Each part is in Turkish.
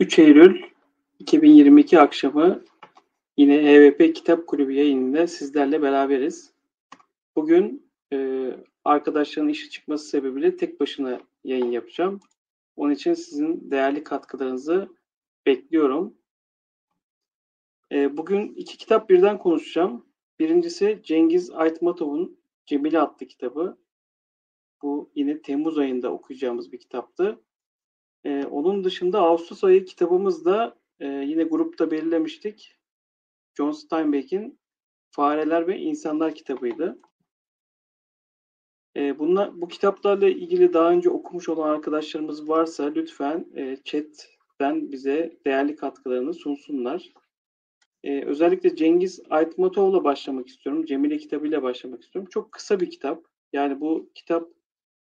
3 Eylül 2022 akşamı yine EVP Kitap Kulübü yayınında sizlerle beraberiz. Bugün e, arkadaşların işi çıkması sebebiyle tek başına yayın yapacağım. Onun için sizin değerli katkılarınızı bekliyorum. E, bugün iki kitap birden konuşacağım. Birincisi Cengiz Aytmatov'un Cemile adlı kitabı. Bu yine Temmuz ayında okuyacağımız bir kitaptı. Ee, onun dışında Ağustos ayı kitabımızda e, yine grupta belirlemiştik. John Steinbeck'in Fareler ve İnsanlar kitabıydı. E, bunlar, bu kitaplarla ilgili daha önce okumuş olan arkadaşlarımız varsa lütfen e, chatten bize değerli katkılarını sunsunlar. E, özellikle Cengiz Aytmatov'la başlamak istiyorum. Cemile kitabıyla başlamak istiyorum. Çok kısa bir kitap. Yani bu kitap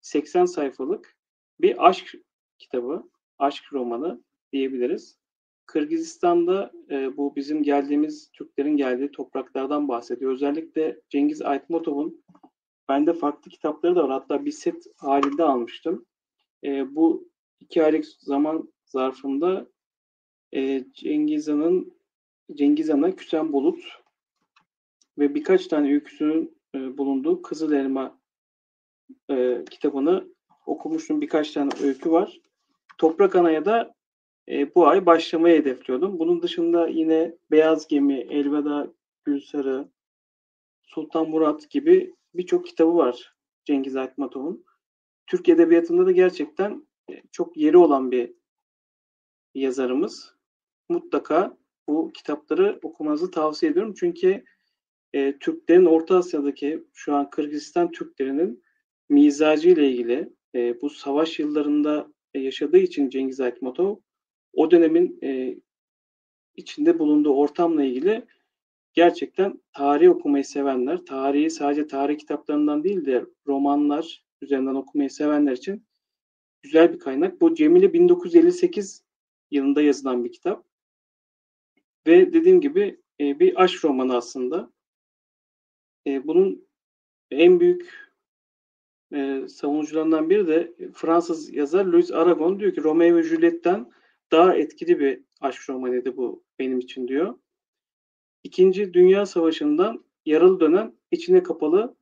80 sayfalık bir aşk kitabı, aşk romanı diyebiliriz. Kırgızistan'da e, bu bizim geldiğimiz Türklerin geldiği topraklardan bahsediyor. Özellikle Cengiz Aytmatov'un bende farklı kitapları da var. Hatta bir set halinde almıştım. E, bu iki aylık zaman zarfında e, Cengiz Han'ın Cengiz Han'a Küsen Bulut ve birkaç tane öyküsünün e, bulunduğu Kızıl Elma e, kitabını okumuştum. Birkaç tane öykü var. Toprak Ana'ya da e, bu ay başlamayı hedefliyordum. Bunun dışında yine Beyaz Gemi, Elveda Gülsarı, Sultan Murat gibi birçok kitabı var Cengiz Aytmatov'un. Türk Edebiyatı'nda da gerçekten e, çok yeri olan bir yazarımız. Mutlaka bu kitapları okumanızı tavsiye ediyorum. Çünkü e, Türklerin Orta Asya'daki şu an Kırgızistan Türklerinin mizacı ile ilgili e, bu savaş yıllarında yaşadığı için Cengiz Aytmatov o dönemin e, içinde bulunduğu ortamla ilgili gerçekten tarih okumayı sevenler, tarihi sadece tarih kitaplarından değil de romanlar üzerinden okumayı sevenler için güzel bir kaynak. Bu Cemile 1958 yılında yazılan bir kitap. Ve dediğim gibi e, bir aşk romanı aslında. E, bunun en büyük e, savunucularından biri de Fransız yazar Louis Aragon diyor ki Romeo ve Juliet'ten daha etkili bir aşk romanıydı bu benim için diyor. İkinci Dünya Savaşı'ndan yaralı dönen içine kapalı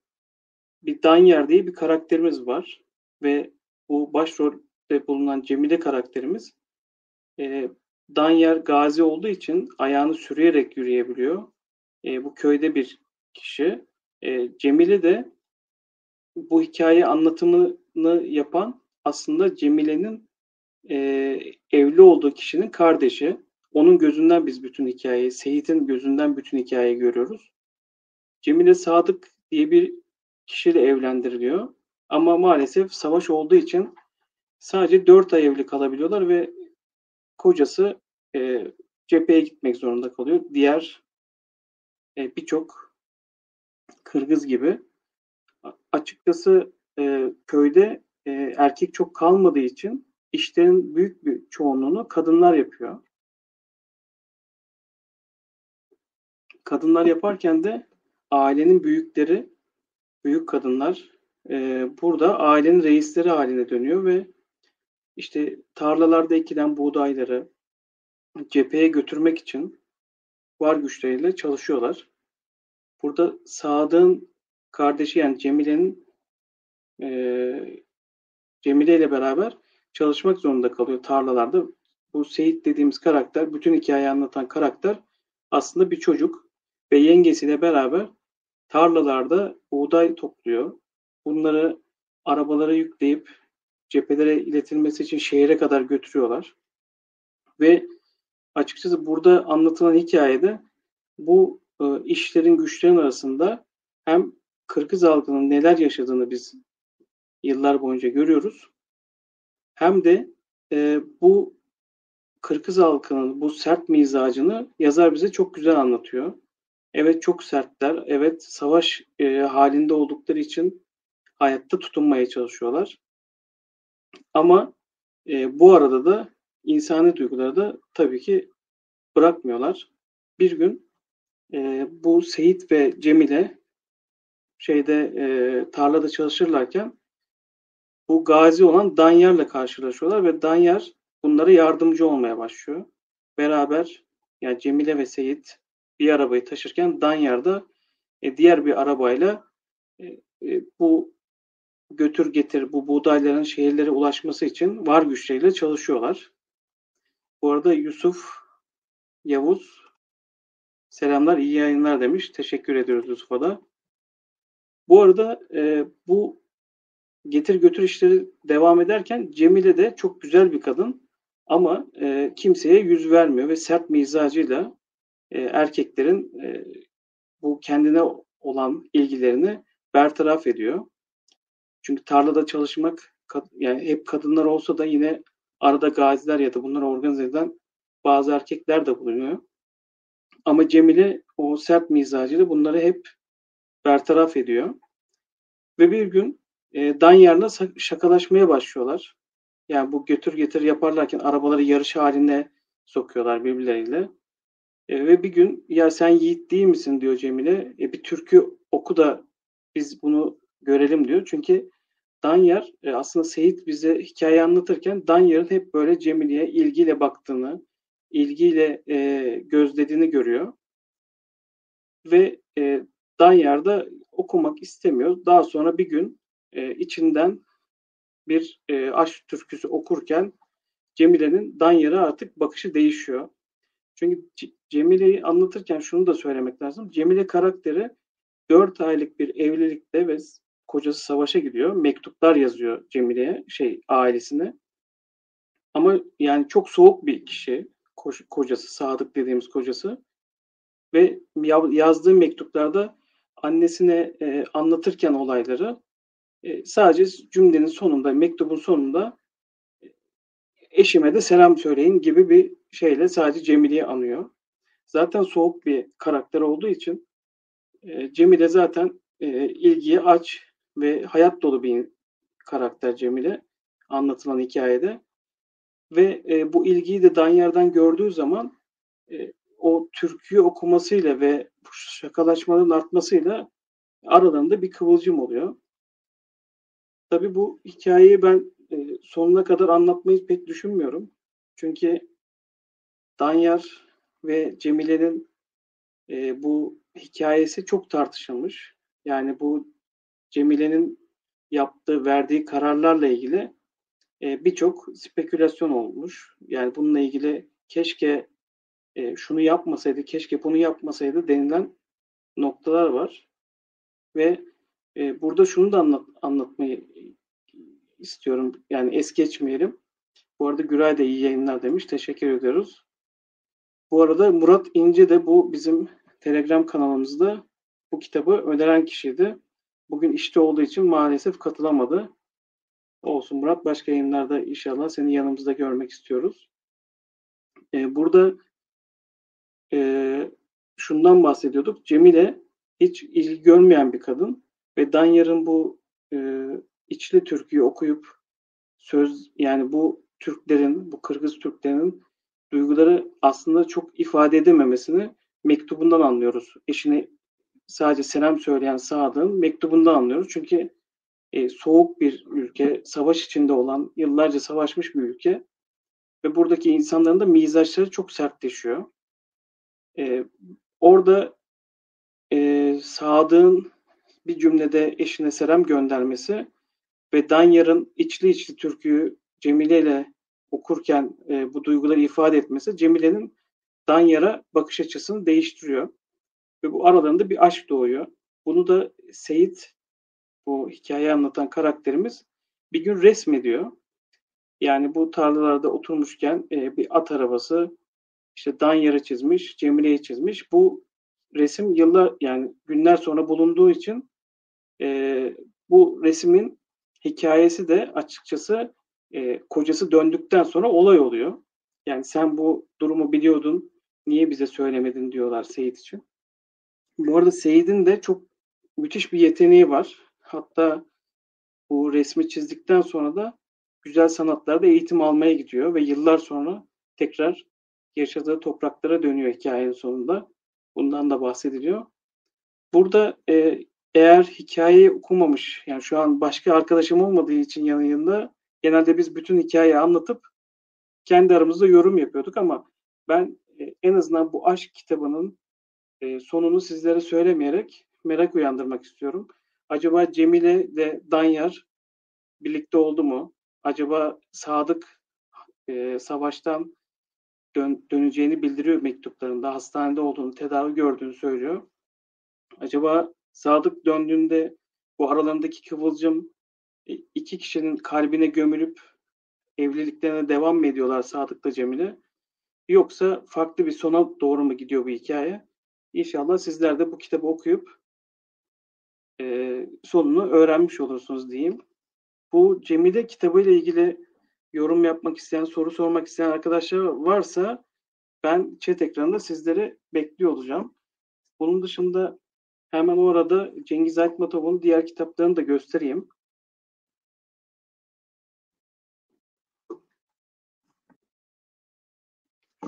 bir Danyer diye bir karakterimiz var. Ve bu başrolde bulunan Cemile karakterimiz e, Danyer gazi olduğu için ayağını sürüyerek yürüyebiliyor. E, bu köyde bir kişi. E, Cemile de bu hikaye anlatımını yapan aslında Cemile'nin e, evli olduğu kişinin kardeşi. Onun gözünden biz bütün hikayeyi, Seyit'in gözünden bütün hikayeyi görüyoruz. Cemile Sadık diye bir kişiyle evlendiriliyor. Ama maalesef savaş olduğu için sadece dört ay evli kalabiliyorlar ve kocası e, cepheye gitmek zorunda kalıyor. Diğer e, birçok Kırgız gibi. Açıkçası e, köyde e, erkek çok kalmadığı için işlerin büyük bir çoğunluğunu kadınlar yapıyor. Kadınlar yaparken de ailenin büyükleri, büyük kadınlar e, burada ailenin reisleri haline dönüyor ve işte tarlalarda ekilen buğdayları cepheye götürmek için var güçleriyle çalışıyorlar. Burada Sadık'ın kardeşi yani Cemile'nin e, Cemile ile beraber çalışmak zorunda kalıyor tarlalarda. Bu Seyit dediğimiz karakter, bütün hikayeyi anlatan karakter aslında bir çocuk ve yengesiyle beraber tarlalarda buğday topluyor. Bunları arabalara yükleyip cephelere iletilmesi için şehre kadar götürüyorlar. Ve açıkçası burada anlatılan hikayede bu e, işlerin güçlerin arasında hem Kırgız halkının neler yaşadığını biz yıllar boyunca görüyoruz. Hem de e, bu Kırgız halkının bu sert mizacını yazar bize çok güzel anlatıyor. Evet çok sertler, evet savaş e, halinde oldukları için hayatta tutunmaya çalışıyorlar. Ama e, bu arada da insani duyguları da tabii ki bırakmıyorlar. Bir gün e, bu Seyit ve Cemile şeyde e, tarlada çalışırlarken bu gazi olan Danyar'la karşılaşıyorlar ve Danyar bunlara yardımcı olmaya başlıyor. Beraber yani Cemile ve Seyit bir arabayı taşırken Danyar'da e, diğer bir arabayla e, e, bu götür getir bu buğdayların şehirlere ulaşması için var güçleriyle çalışıyorlar. Bu arada Yusuf Yavuz selamlar iyi yayınlar demiş. Teşekkür ediyoruz Yusuf'a da. Bu arada e, bu getir götür işleri devam ederken Cemile de çok güzel bir kadın ama e, kimseye yüz vermiyor ve sert mizacıyla e, erkeklerin e, bu kendine olan ilgilerini bertaraf ediyor. Çünkü tarlada çalışmak yani hep kadınlar olsa da yine arada gaziler ya da bunları organize eden bazı erkekler de bulunuyor. Ama Cemile o sert mizacıyla bunları hep bertaraf ediyor. Ve bir gün e, Danyar'la şakalaşmaya başlıyorlar. Yani bu götür getir yaparlarken arabaları yarış haline sokuyorlar birbirleriyle. E, ve bir gün ya sen yiğit değil misin diyor Cemile. E, bir türkü oku da biz bunu görelim diyor. Çünkü Danyar e, aslında Seyit bize hikaye anlatırken Danyar'ın hep böyle Cemile'ye ilgiyle baktığını, ilgiyle e, gözlediğini görüyor. Ve e, Danyar da okumak istemiyor. Daha sonra bir gün e, içinden bir e, aşk türküsü okurken Cemile'nin Danyar'a artık bakışı değişiyor. Çünkü Cemile'yi anlatırken şunu da söylemek lazım. Cemile karakteri 4 aylık bir evlilikte ve kocası savaşa gidiyor. Mektuplar yazıyor Cemile'ye, şey ailesine. Ama yani çok soğuk bir kişi. Kocası, Sadık dediğimiz kocası. Ve yazdığı mektuplarda annesine e, anlatırken olayları e, sadece cümlenin sonunda, mektubun sonunda e, eşime de selam söyleyin gibi bir şeyle sadece Cemile'yi anıyor. Zaten soğuk bir karakter olduğu için e, Cemile zaten e, ilgiye aç ve hayat dolu bir karakter Cemile anlatılan hikayede. Ve e, bu ilgiyi de Danyar'dan gördüğü zaman e, o türküyü okumasıyla ve şakalaşmaların artmasıyla aralarında bir kıvılcım oluyor. Tabi bu hikayeyi ben e, sonuna kadar anlatmayı pek düşünmüyorum. Çünkü Danyar ve Cemile'nin e, bu hikayesi çok tartışılmış. Yani bu Cemile'nin yaptığı, verdiği kararlarla ilgili e, birçok spekülasyon olmuş. Yani bununla ilgili keşke e, şunu yapmasaydı, keşke bunu yapmasaydı denilen noktalar var. Ve e, burada şunu da anlat, anlatmayı istiyorum. Yani es geçmeyelim. Bu arada Güray da iyi yayınlar demiş. Teşekkür ediyoruz. Bu arada Murat İnce de bu bizim Telegram kanalımızda bu kitabı öneren kişiydi. Bugün işte olduğu için maalesef katılamadı. Olsun Murat. Başka yayınlarda inşallah seni yanımızda görmek istiyoruz. Ee, burada e, şundan bahsediyorduk. Cemile hiç ilgi görmeyen bir kadın ve Danyar'ın bu e, içli türküyü okuyup söz yani bu Türklerin, bu Kırgız Türklerinin duyguları aslında çok ifade edememesini mektubundan anlıyoruz. Eşine sadece selam söyleyen Sadık'ın mektubundan anlıyoruz. Çünkü e, soğuk bir ülke, savaş içinde olan, yıllarca savaşmış bir ülke ve buradaki insanların da mizaçları çok sertleşiyor. E, orada e, Sadık'ın bir cümlede eşine selam göndermesi ve Danyar'ın içli içli türküyü Cemile ile okurken e, bu duyguları ifade etmesi Cemile'nin Danyar'a bakış açısını değiştiriyor. Ve bu aralarında bir aşk doğuyor. Bunu da Seyit, bu hikaye anlatan karakterimiz bir gün resmediyor. Yani bu tarlalarda oturmuşken e, bir at arabası işte Danyar'ı çizmiş, Cemile'yi çizmiş. Bu resim yıllar yani günler sonra bulunduğu için e, bu resmin hikayesi de açıkçası e, kocası döndükten sonra olay oluyor. Yani sen bu durumu biliyordun, niye bize söylemedin diyorlar Seyit için. Bu arada Seyit'in de çok müthiş bir yeteneği var. Hatta bu resmi çizdikten sonra da güzel sanatlarda eğitim almaya gidiyor ve yıllar sonra tekrar yaşadığı topraklara dönüyor hikayenin sonunda. Bundan da bahsediliyor. Burada e, eğer hikayeyi okumamış, yani şu an başka arkadaşım olmadığı için yanında genelde biz bütün hikayeyi anlatıp kendi aramızda yorum yapıyorduk ama ben e, en azından bu aşk kitabının e, sonunu sizlere söylemeyerek merak uyandırmak istiyorum. Acaba Cemile de Danyar birlikte oldu mu? Acaba Sadık e, savaştan dön, döneceğini bildiriyor mektuplarında. Hastanede olduğunu, tedavi gördüğünü söylüyor. Acaba Sadık döndüğünde bu aralarındaki kıvılcım e, iki kişinin kalbine gömülüp evliliklerine devam mı ediyorlar Sadık'la Cemile? Yoksa farklı bir sona doğru mu gidiyor bu hikaye? İnşallah sizler de bu kitabı okuyup e, sonunu öğrenmiş olursunuz diyeyim. Bu Cemile kitabı ile ilgili yorum yapmak isteyen, soru sormak isteyen arkadaşlar varsa ben chat ekranında sizleri bekliyor olacağım. Bunun dışında hemen orada Cengiz Aytmatov'un diğer kitaplarını da göstereyim.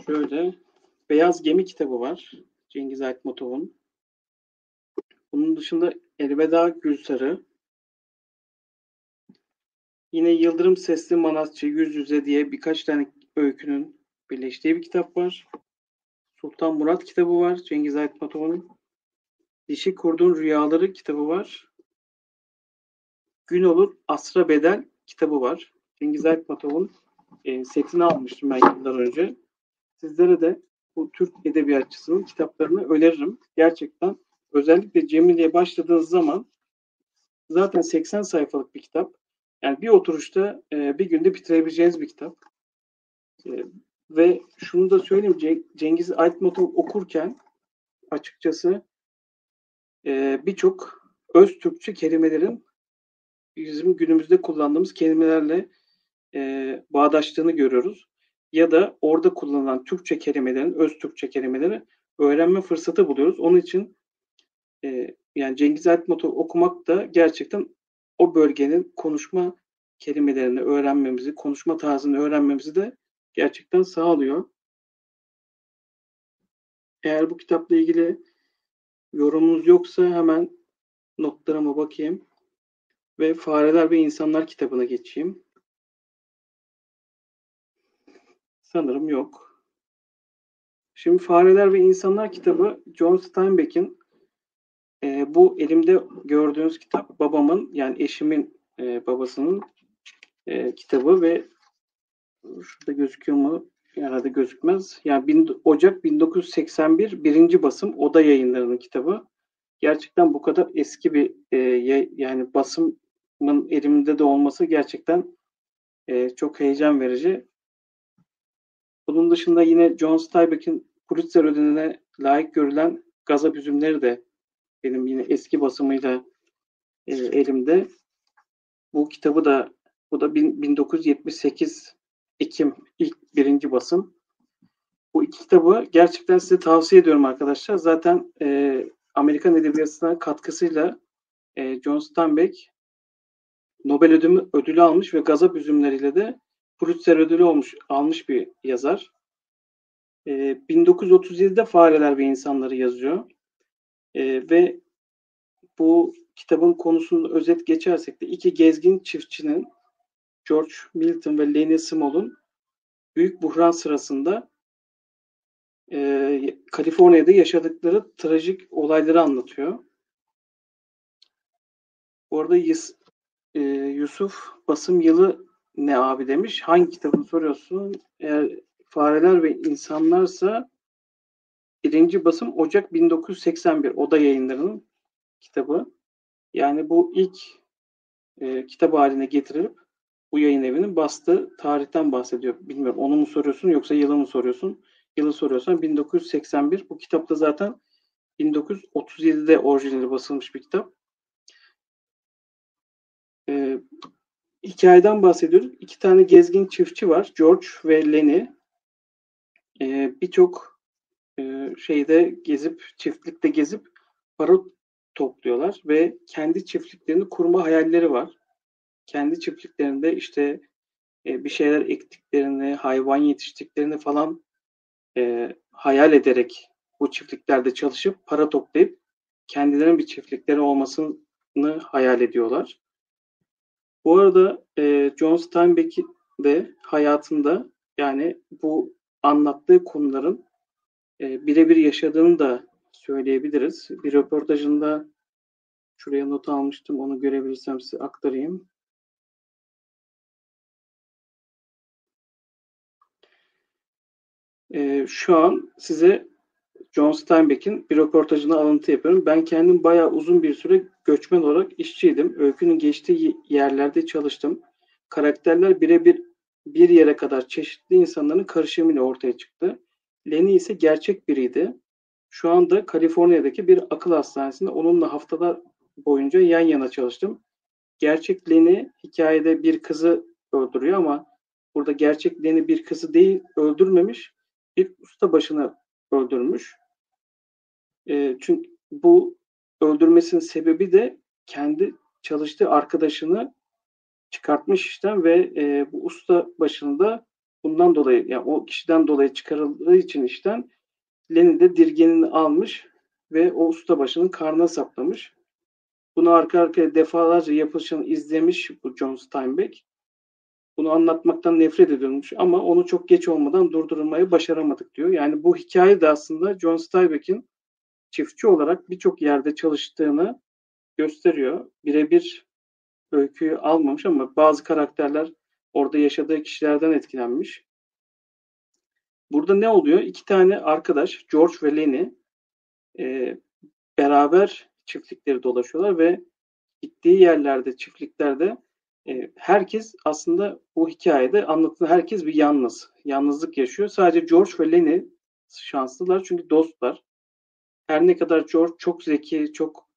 Şöyle Beyaz Gemi kitabı var. Cengiz Aytmatov'un. Bunun dışında Elveda Gülsarı. Yine Yıldırım Sesli Manastçı Yüz Yüze diye birkaç tane öykünün birleştiği bir kitap var. Sultan Murat kitabı var. Cengiz Aytmatov'un. Dişi Kurdun Rüyaları kitabı var. Gün Olur Asra Bedel kitabı var. Cengiz Aytmatov'un e, setini almıştım ben yıllar önce. Sizlere de bu Türk edebiyatçısının kitaplarını öneririm. Gerçekten özellikle Cemile'ye başladığınız zaman zaten 80 sayfalık bir kitap. Yani bir oturuşta e, bir günde bitirebileceğiniz bir kitap. E, ve şunu da söyleyeyim Cengiz Aytmatov okurken açıkçası e, birçok öz Türkçe kelimelerin bizim günümüzde kullandığımız kelimelerle e, bağdaştığını görüyoruz. Ya da orada kullanılan Türkçe kelimelerin, öz Türkçe kelimeleri öğrenme fırsatı buluyoruz. Onun için e, yani Cengiz Aytmatov okumak da gerçekten o bölgenin konuşma kelimelerini öğrenmemizi, konuşma tarzını öğrenmemizi de gerçekten sağlıyor. Eğer bu kitapla ilgili yorumunuz yoksa hemen notlarıma bakayım ve Fareler ve İnsanlar kitabına geçeyim. Sanırım yok. Şimdi Fareler ve İnsanlar kitabı John Steinbeck'in e, bu elimde gördüğünüz kitap babamın yani eşimin e, babasının e, kitabı ve şurada gözüküyor mu? Herhalde gözükmez. Yani bin, Ocak 1981 birinci basım Oda Yayınları'nın kitabı. Gerçekten bu kadar eski bir e, yani basımın elimde de olması gerçekten e, çok heyecan verici. Bunun dışında yine John Steinbeck'in Pulitzer ödülüne layık görülen Gazap Üzümleri de benim yine eski basımıyla e, elimde. Bu kitabı da bu da 1978 Ekim ilk birinci basım. Bu iki kitabı gerçekten size tavsiye ediyorum arkadaşlar. Zaten e, Amerikan Edebiyatı'na katkısıyla e, John Steinbeck Nobel ödülü, ödülü almış ve Gazap Üzümleriyle de Pulitzer ödülü olmuş, almış bir yazar. E, 1937'de Fareler ve İnsanları yazıyor. E, ve bu kitabın konusunu özet geçersek de iki gezgin çiftçinin George Milton ve Lenny Small'un büyük buhran sırasında e, Kaliforniya'da yaşadıkları trajik olayları anlatıyor. Bu arada Yus, e, Yusuf basım yılı ne abi demiş. Hangi kitabını soruyorsun? Eğer fareler ve insanlarsa birinci basım Ocak 1981 Oda yayınlarının kitabı. Yani bu ilk e, kitap haline getirilip bu yayın evinin bastığı tarihten bahsediyor. Bilmiyorum onu mu soruyorsun yoksa yılı mı soruyorsun? Yılı soruyorsan 1981. Bu kitapta zaten 1937'de orijinali basılmış bir kitap. Ee, hikayeden bahsediyoruz. İki tane gezgin çiftçi var. George ve Lenny. Ee, Birçok e, şeyde gezip, çiftlikte gezip para topluyorlar ve kendi çiftliklerini kurma hayalleri var kendi çiftliklerinde işte e, bir şeyler ektiklerini, hayvan yetiştiklerini falan e, hayal ederek bu çiftliklerde çalışıp para toplayıp kendilerinin bir çiftlikleri olmasını hayal ediyorlar. Bu arada e, John Steinbeck de hayatında Yani bu anlattığı konuların e, birebir yaşadığını da söyleyebiliriz. Bir röportajında şuraya not almıştım. Onu görebilirsem size aktarayım. E, şu an size John Steinbeck'in bir röportajını alıntı yapıyorum. Ben kendim bayağı uzun bir süre göçmen olarak işçiydim. Öykünün geçtiği yerlerde çalıştım. Karakterler birebir bir yere kadar çeşitli insanların karışımıyla ortaya çıktı. Lenny ise gerçek biriydi. Şu anda Kaliforniya'daki bir akıl hastanesinde onunla haftalar boyunca yan yana çalıştım. Gerçek Lenny hikayede bir kızı öldürüyor ama burada gerçek Lenny bir kızı değil öldürmemiş bir usta başına öldürmüş. E, çünkü bu öldürmesinin sebebi de kendi çalıştığı arkadaşını çıkartmış işten ve e, bu usta başında bundan dolayı yani o kişiden dolayı çıkarıldığı için işten Lenin de dirgenini almış ve o usta başının karnına saplamış. Bunu arka arkaya defalarca yapılışını izlemiş bu John Steinbeck. Bunu anlatmaktan nefret ediyormuş ama onu çok geç olmadan durdurmayı başaramadık diyor. Yani bu hikaye de aslında John Steinbeck'in çiftçi olarak birçok yerde çalıştığını gösteriyor. Birebir öyküyü almamış ama bazı karakterler orada yaşadığı kişilerden etkilenmiş. Burada ne oluyor? İki tane arkadaş George ve Lenny e, beraber çiftlikleri dolaşıyorlar ve gittiği yerlerde, çiftliklerde e, herkes aslında bu hikayede anlatılan herkes bir yalnız. Yalnızlık yaşıyor. Sadece George ve Lenny şanslılar çünkü dostlar. Her ne kadar George çok zeki, çok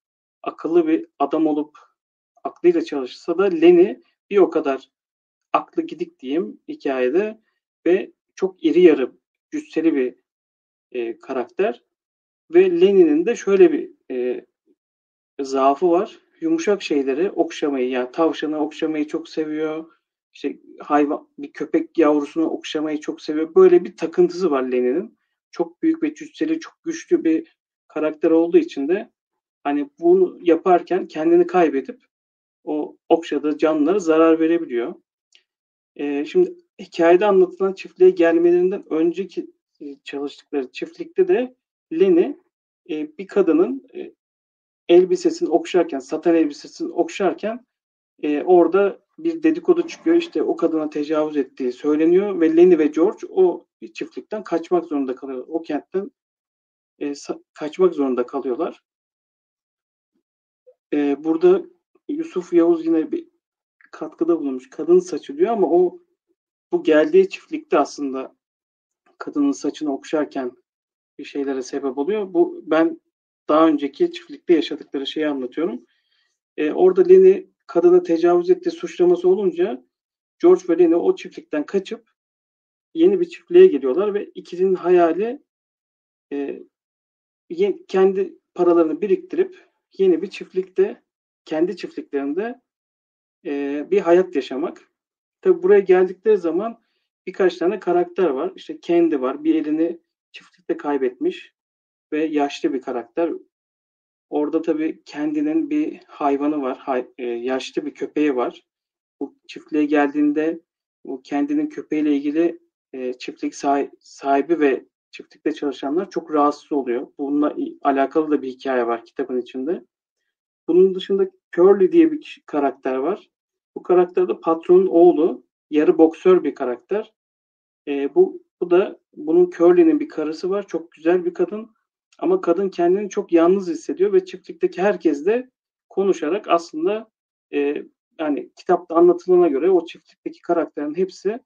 akıllı bir adam olup aklıyla çalışsa da Lenny bir o kadar aklı gidik diyeyim hikayede ve çok iri yarı, cüsseli bir e, karakter. Ve Lenin'in de şöyle bir e, zaafı var. Yumuşak şeyleri okşamayı, yani tavşanı okşamayı çok seviyor. İşte hayvan, bir köpek yavrusunu okşamayı çok seviyor. Böyle bir takıntısı var Lenin'in. Çok büyük ve cüsseli, çok güçlü bir karakter olduğu için de hani bunu yaparken kendini kaybedip o okşadığı canlılara zarar verebiliyor. E, şimdi hikayede anlatılan çiftliğe gelmelerinden önceki e, çalıştıkları çiftlikte de Lenny e, bir kadının e, elbisesini okşarken, satan elbisesini okşarken e, orada bir dedikodu çıkıyor. İşte o kadına tecavüz ettiği söyleniyor ve Lenny ve George o çiftlikten kaçmak zorunda kalıyor. O kentten e, kaçmak zorunda kalıyorlar. E, burada Yusuf Yavuz yine bir katkıda bulunmuş. Kadın saçı diyor ama o bu geldiği çiftlikte aslında kadının saçını okşarken bir şeylere sebep oluyor. Bu ben daha önceki çiftlikte yaşadıkları şeyi anlatıyorum. Ee, orada Lenny kadına tecavüz ettiği suçlaması olunca George ve Lenny o çiftlikten kaçıp yeni bir çiftliğe geliyorlar ve ikisinin hayali e, kendi paralarını biriktirip yeni bir çiftlikte kendi çiftliklerinde e, bir hayat yaşamak. Tabi buraya geldikleri zaman birkaç tane karakter var. İşte Kendi var. Bir elini çiftlikte kaybetmiş ve yaşlı bir karakter. Orada tabii kendinin bir hayvanı var. Hay, e, yaşlı bir köpeği var. Bu çiftliğe geldiğinde bu kendinin köpeğiyle ilgili e, çiftlik sahibi ve çiftlikte çalışanlar çok rahatsız oluyor. Bununla alakalı da bir hikaye var kitabın içinde. Bunun dışında Curly diye bir karakter var. Bu karakter de patronun oğlu. Yarı boksör bir karakter. E, bu, bu da bunun Curly'nin bir karısı var. Çok güzel bir kadın. Ama kadın kendini çok yalnız hissediyor ve çiftlikteki herkesle konuşarak aslında e, yani kitapta anlatılana göre o çiftlikteki karakterin hepsi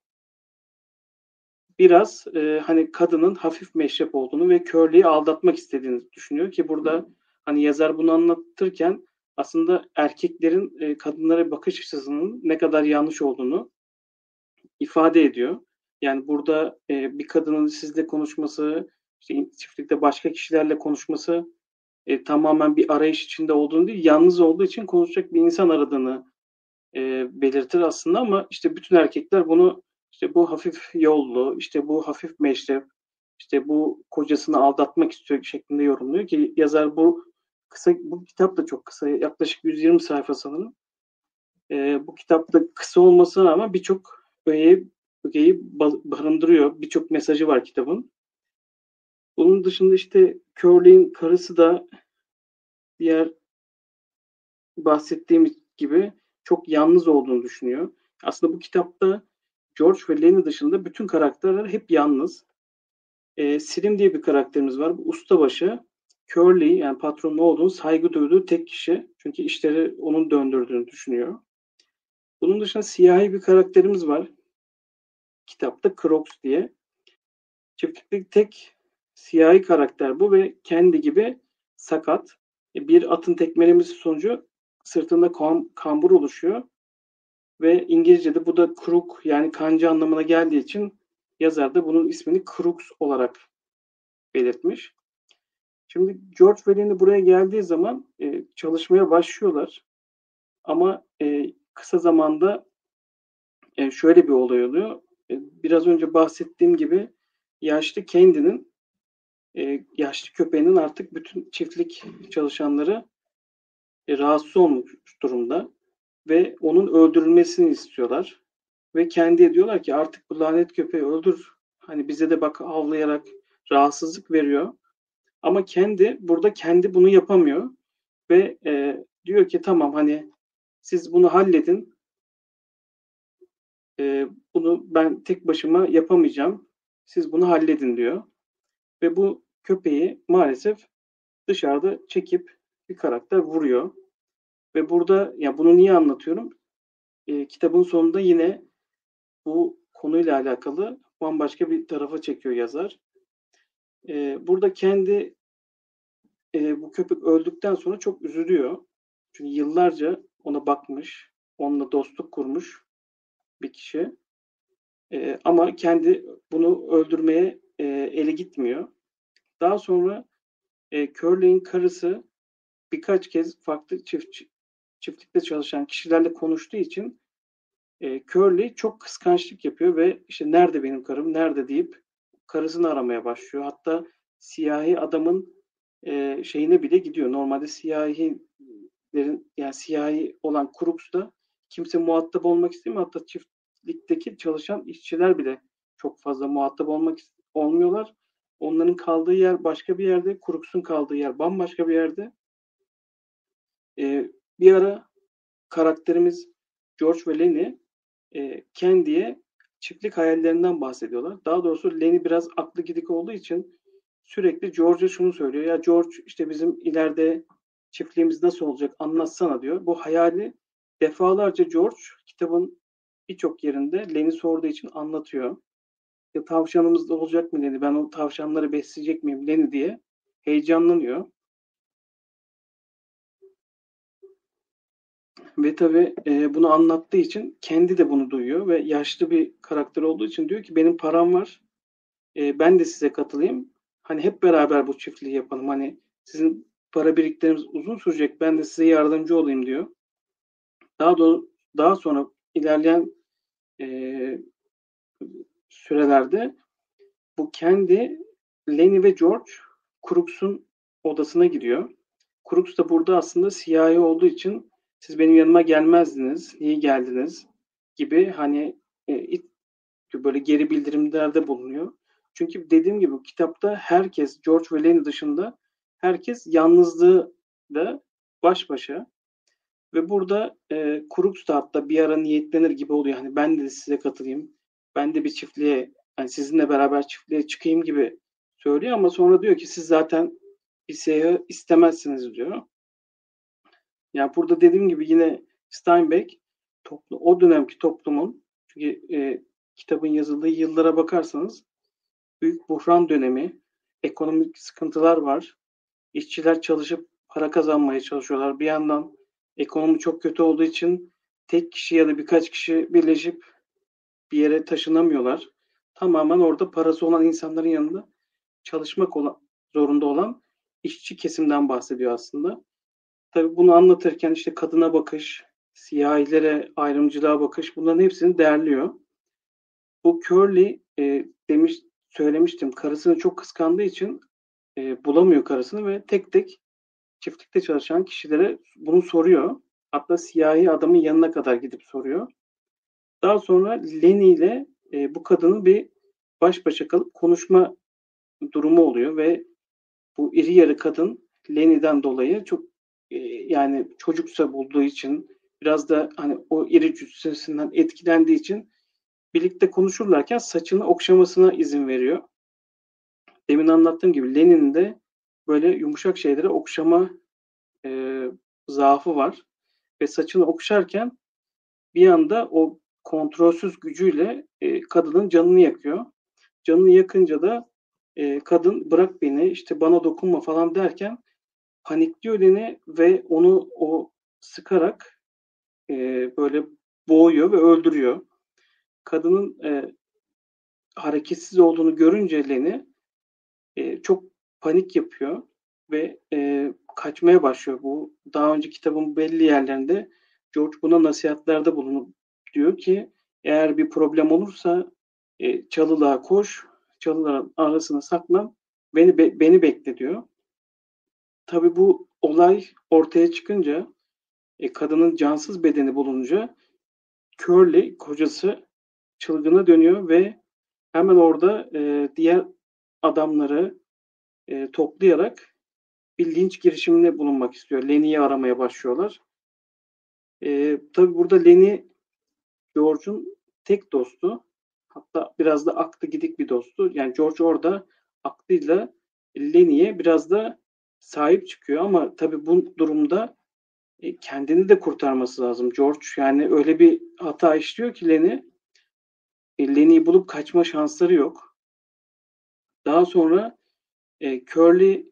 biraz e, hani kadının hafif meşrep olduğunu ve körlüğü aldatmak istediğini düşünüyor ki burada hani yazar bunu anlatırken aslında erkeklerin e, kadınlara bakış açısının ne kadar yanlış olduğunu ifade ediyor. Yani burada e, bir kadının sizle konuşması, işte çiftlikte başka kişilerle konuşması e, tamamen bir arayış içinde olduğunu değil, yalnız olduğu için konuşacak bir insan aradığını e, belirtir aslında ama işte bütün erkekler bunu işte bu hafif yollu, işte bu hafif meşrep, işte bu kocasını aldatmak istiyor şeklinde yorumluyor ki yazar bu kısa bu kitap da çok kısa. Yaklaşık 120 sayfa sanırım. E, bu kitapta kısa olmasına rağmen birçok öğeyi ögeyi barındırıyor. Birçok mesajı var kitabın. Bunun dışında işte Curly'in karısı da diğer bahsettiğim gibi çok yalnız olduğunu düşünüyor. Aslında bu kitapta George ve Lenny dışında bütün karakterler hep yalnız. E, Slim diye bir karakterimiz var. Bu ustabaşı. Curly yani patronun olduğunu saygı duyduğu tek kişi. Çünkü işleri onun döndürdüğünü düşünüyor. Bunun dışında siyahi bir karakterimiz var. Kitapta Crocs diye. Çiftlikteki tek siyahi karakter bu ve kendi gibi sakat. E, bir atın tekmelemesi sonucu sırtında kam kambur oluşuyor. Ve İngilizce'de bu da crook yani kanca anlamına geldiği için yazar da bunun ismini Crooks olarak belirtmiş. Şimdi George Veli'nin buraya geldiği zaman e, çalışmaya başlıyorlar. Ama e, kısa zamanda e, şöyle bir olay oluyor. E, biraz önce bahsettiğim gibi yaşlı Candy'nin e, yaşlı köpeğinin artık bütün çiftlik çalışanları e, rahatsız olmuş durumda ve onun öldürülmesini istiyorlar. Ve kendi diyorlar ki artık bu lanet köpeği öldür. Hani bize de bak avlayarak rahatsızlık veriyor. Ama kendi burada kendi bunu yapamıyor ve e, diyor ki tamam hani siz bunu halledin. E, bunu ben tek başıma yapamayacağım. Siz bunu halledin diyor. Ve bu köpeği maalesef dışarıda çekip bir karakter vuruyor. Ve burada ya bunu niye anlatıyorum? E, kitabın sonunda yine bu konuyla alakalı bambaşka bir tarafa çekiyor yazar. E, burada kendi e, bu köpek öldükten sonra çok üzülüyor. Çünkü yıllarca ona bakmış, onunla dostluk kurmuş bir kişi. E, ama kendi bunu öldürmeye e, eli gitmiyor. Daha sonra e, Curly'in karısı birkaç kez farklı çift, çiftlikte çalışan kişilerle konuştuğu için e, Curly çok kıskançlık yapıyor ve işte nerede benim karım, nerede deyip karısını aramaya başlıyor. Hatta siyahi adamın e, şeyine bile gidiyor. Normalde siyahilerin yani siyahi olan Crooks'ta kimse muhatap olmak istemiyor. Hatta çiftlikteki çalışan işçiler bile çok fazla muhatap olmak olmuyorlar. Onların kaldığı yer başka bir yerde, Crooks'un kaldığı yer bambaşka bir yerde. E, bir ara karakterimiz George ve Lenny e, Candy'ye çiftlik hayallerinden bahsediyorlar. Daha doğrusu Lenny biraz aklı gidik olduğu için sürekli George'a şunu söylüyor. Ya George işte bizim ileride çiftliğimiz nasıl olacak anlatsana diyor. Bu hayali defalarca George kitabın birçok yerinde Lenny sorduğu için anlatıyor. Ya tavşanımız da olacak mı Lenny? Ben o tavşanları besleyecek miyim Lenny diye heyecanlanıyor. Ve tabii e, bunu anlattığı için kendi de bunu duyuyor ve yaşlı bir karakter olduğu için diyor ki benim param var. E, ben de size katılayım. Hani hep beraber bu çiftliği yapalım. Hani sizin para birikleriniz uzun sürecek. Ben de size yardımcı olayım diyor. Daha da daha sonra ilerleyen e, sürelerde bu kendi Lenny ve George Crooks'un odasına gidiyor. Crooks da burada aslında siyahi olduğu için siz benim yanıma gelmezdiniz, niye geldiniz gibi hani e, böyle geri bildirimlerde bulunuyor. Çünkü dediğim gibi kitapta herkes George ve Lenny dışında herkes yalnızlığı da baş başa ve burada e, Crooks hatta bir ara niyetlenir gibi oluyor. Hani ben de size katılayım. Ben de bir çiftliğe hani sizinle beraber çiftliğe çıkayım gibi söylüyor ama sonra diyor ki siz zaten bir seyahat istemezsiniz diyor. Yani burada dediğim gibi yine Steinbeck toplu, o dönemki toplumun çünkü e, kitabın yazıldığı yıllara bakarsanız büyük buhran dönemi, ekonomik sıkıntılar var. İşçiler çalışıp para kazanmaya çalışıyorlar. Bir yandan ekonomi çok kötü olduğu için tek kişi ya da birkaç kişi birleşip bir yere taşınamıyorlar. Tamamen orada parası olan insanların yanında çalışmak olan, zorunda olan işçi kesimden bahsediyor aslında. Tabii bunu anlatırken işte kadına bakış, siyahilere ayrımcılığa bakış bunların hepsini değerliyor. Bu Curly e, demiş söylemiştim karısını çok kıskandığı için e, bulamıyor karısını ve tek tek çiftlikte çalışan kişilere bunu soruyor. Hatta siyahi adamın yanına kadar gidip soruyor. Daha sonra Lenny ile e, bu kadının bir baş başa kalıp konuşma durumu oluyor ve bu iri yarı kadın Leni'den dolayı çok e, yani çocuksa bulduğu için biraz da hani o iri cüssesinden etkilendiği için birlikte konuşurlarken saçını okşamasına izin veriyor. Demin anlattığım gibi Lenin'in de böyle yumuşak şeylere okşama e, zaafı var. Ve saçını okşarken bir anda o kontrolsüz gücüyle e, kadının canını yakıyor. Canını yakınca da e, kadın bırak beni işte bana dokunma falan derken panikliyor Leni ve onu o sıkarak e, böyle boğuyor ve öldürüyor. Kadının e, hareketsiz olduğunu görünce Leni e, çok panik yapıyor ve e, kaçmaya başlıyor. Bu daha önce kitabın belli yerlerinde George buna nasihatlerde bulunup diyor ki eğer bir problem olursa e, çalılığa koş, çalıların arasına saklan, beni be, beni bekle diyor. Tabi bu olay ortaya çıkınca e, kadının cansız bedeni bulunca Curly kocası çılgına dönüyor ve hemen orada e, diğer adamları e, toplayarak bir linç girişiminde bulunmak istiyor. Lenny'yi aramaya başlıyorlar. E, tabii burada Lenny George'un tek dostu. Hatta biraz da aklı gidik bir dostu. Yani George orada aklıyla Lenny'ye biraz da sahip çıkıyor ama tabii bu durumda e, kendini de kurtarması lazım George. Yani öyle bir hata işliyor ki Lenny e, Lenny'yi bulup kaçma şansları yok. Daha sonra e, Curly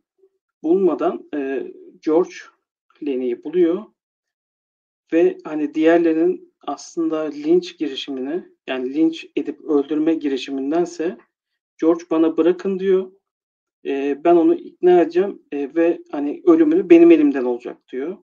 bulmadan e, George Lenny'yi buluyor ve hani diğerlerinin aslında linç girişimini yani linç edip öldürme girişimindense George bana bırakın diyor. E, ben onu ikna edeceğim e, ve hani ölümünü benim elimden olacak diyor.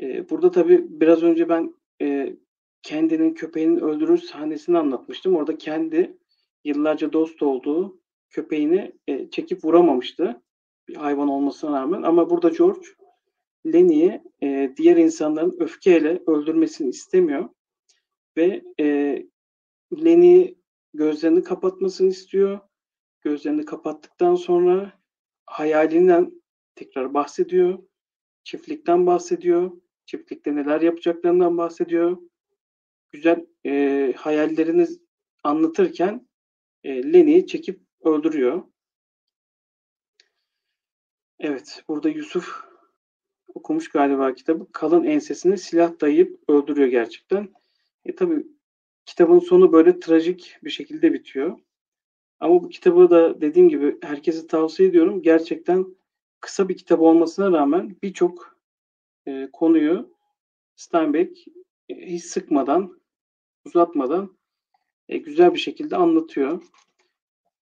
E, burada tabii biraz önce ben e, kendinin köpeğinin öldürür sahnesini anlatmıştım. Orada kendi yıllarca dost olduğu köpeğini e, çekip vuramamıştı. Bir hayvan olmasına rağmen. Ama burada George Lenny'i e, diğer insanların öfkeyle öldürmesini istemiyor. Ve e, Lenny gözlerini kapatmasını istiyor. Gözlerini kapattıktan sonra hayalinden tekrar bahsediyor. Çiftlikten bahsediyor. Çiftlikte neler yapacaklarından bahsediyor. Güzel e, hayallerini anlatırken e, Lenny'i çekip öldürüyor. Evet, burada Yusuf okumuş galiba kitabı. Kalın ensesine silah dayayıp öldürüyor gerçekten. E tabi kitabın sonu böyle trajik bir şekilde bitiyor. Ama bu kitabı da dediğim gibi herkese tavsiye ediyorum. Gerçekten kısa bir kitap olmasına rağmen birçok e, konuyu Steinbeck e, hiç sıkmadan, uzatmadan e, güzel bir şekilde anlatıyor.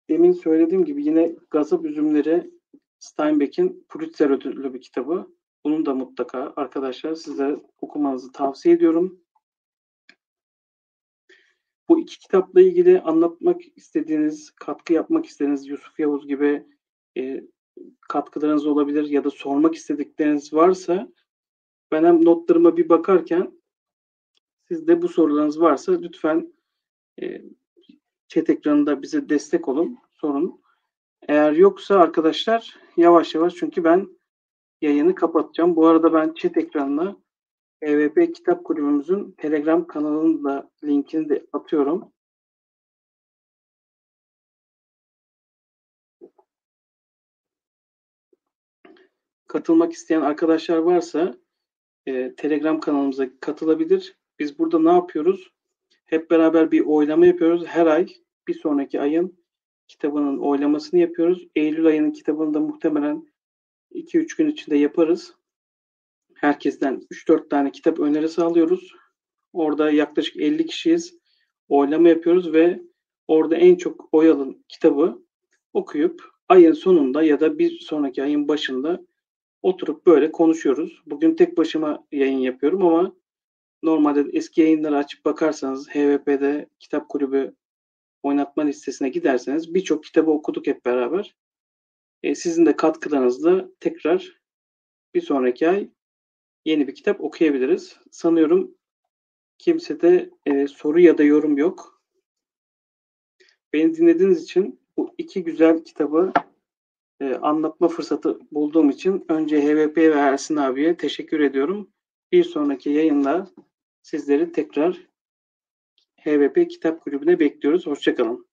Demin söylediğim gibi yine Gazap Üzümleri Steinbeck'in Pulitzer ödüllü bir kitabı. Bunun da mutlaka arkadaşlar size okumanızı tavsiye ediyorum. Bu iki kitapla ilgili anlatmak istediğiniz, katkı yapmak istediğiniz Yusuf Yavuz gibi e, katkılarınız olabilir ya da sormak istedikleriniz varsa ben hem notlarıma bir bakarken siz de bu sorularınız varsa lütfen e, chat ekranında bize destek olun, sorun. Eğer yoksa arkadaşlar yavaş yavaş çünkü ben yayını kapatacağım. Bu arada ben chat ekranına EVP Kitap Kulübümüzün Telegram kanalının da linkini de atıyorum. Katılmak isteyen arkadaşlar varsa e, Telegram kanalımıza katılabilir. Biz burada ne yapıyoruz? Hep beraber bir oylama yapıyoruz. Her ay bir sonraki ayın kitabının oylamasını yapıyoruz. Eylül ayının kitabını da muhtemelen 2-3 gün içinde yaparız. Herkesten 3-4 tane kitap önerisi alıyoruz. Orada yaklaşık 50 kişiyiz. Oylama yapıyoruz ve orada en çok oy alan kitabı okuyup ayın sonunda ya da bir sonraki ayın başında oturup böyle konuşuyoruz. Bugün tek başıma yayın yapıyorum ama normalde eski yayınları açıp bakarsanız HVP'de kitap kulübü oynatma listesine giderseniz birçok kitabı okuduk hep beraber. E, sizin de katkılarınızla tekrar bir sonraki ay yeni bir kitap okuyabiliriz. Sanıyorum kimsede e, soru ya da yorum yok. Beni dinlediğiniz için bu iki güzel kitabı e, anlatma fırsatı bulduğum için önce HVP ve Ersin abiye teşekkür ediyorum. Bir sonraki yayında sizleri tekrar HVP Kitap Kulübü'ne bekliyoruz. Hoşçakalın.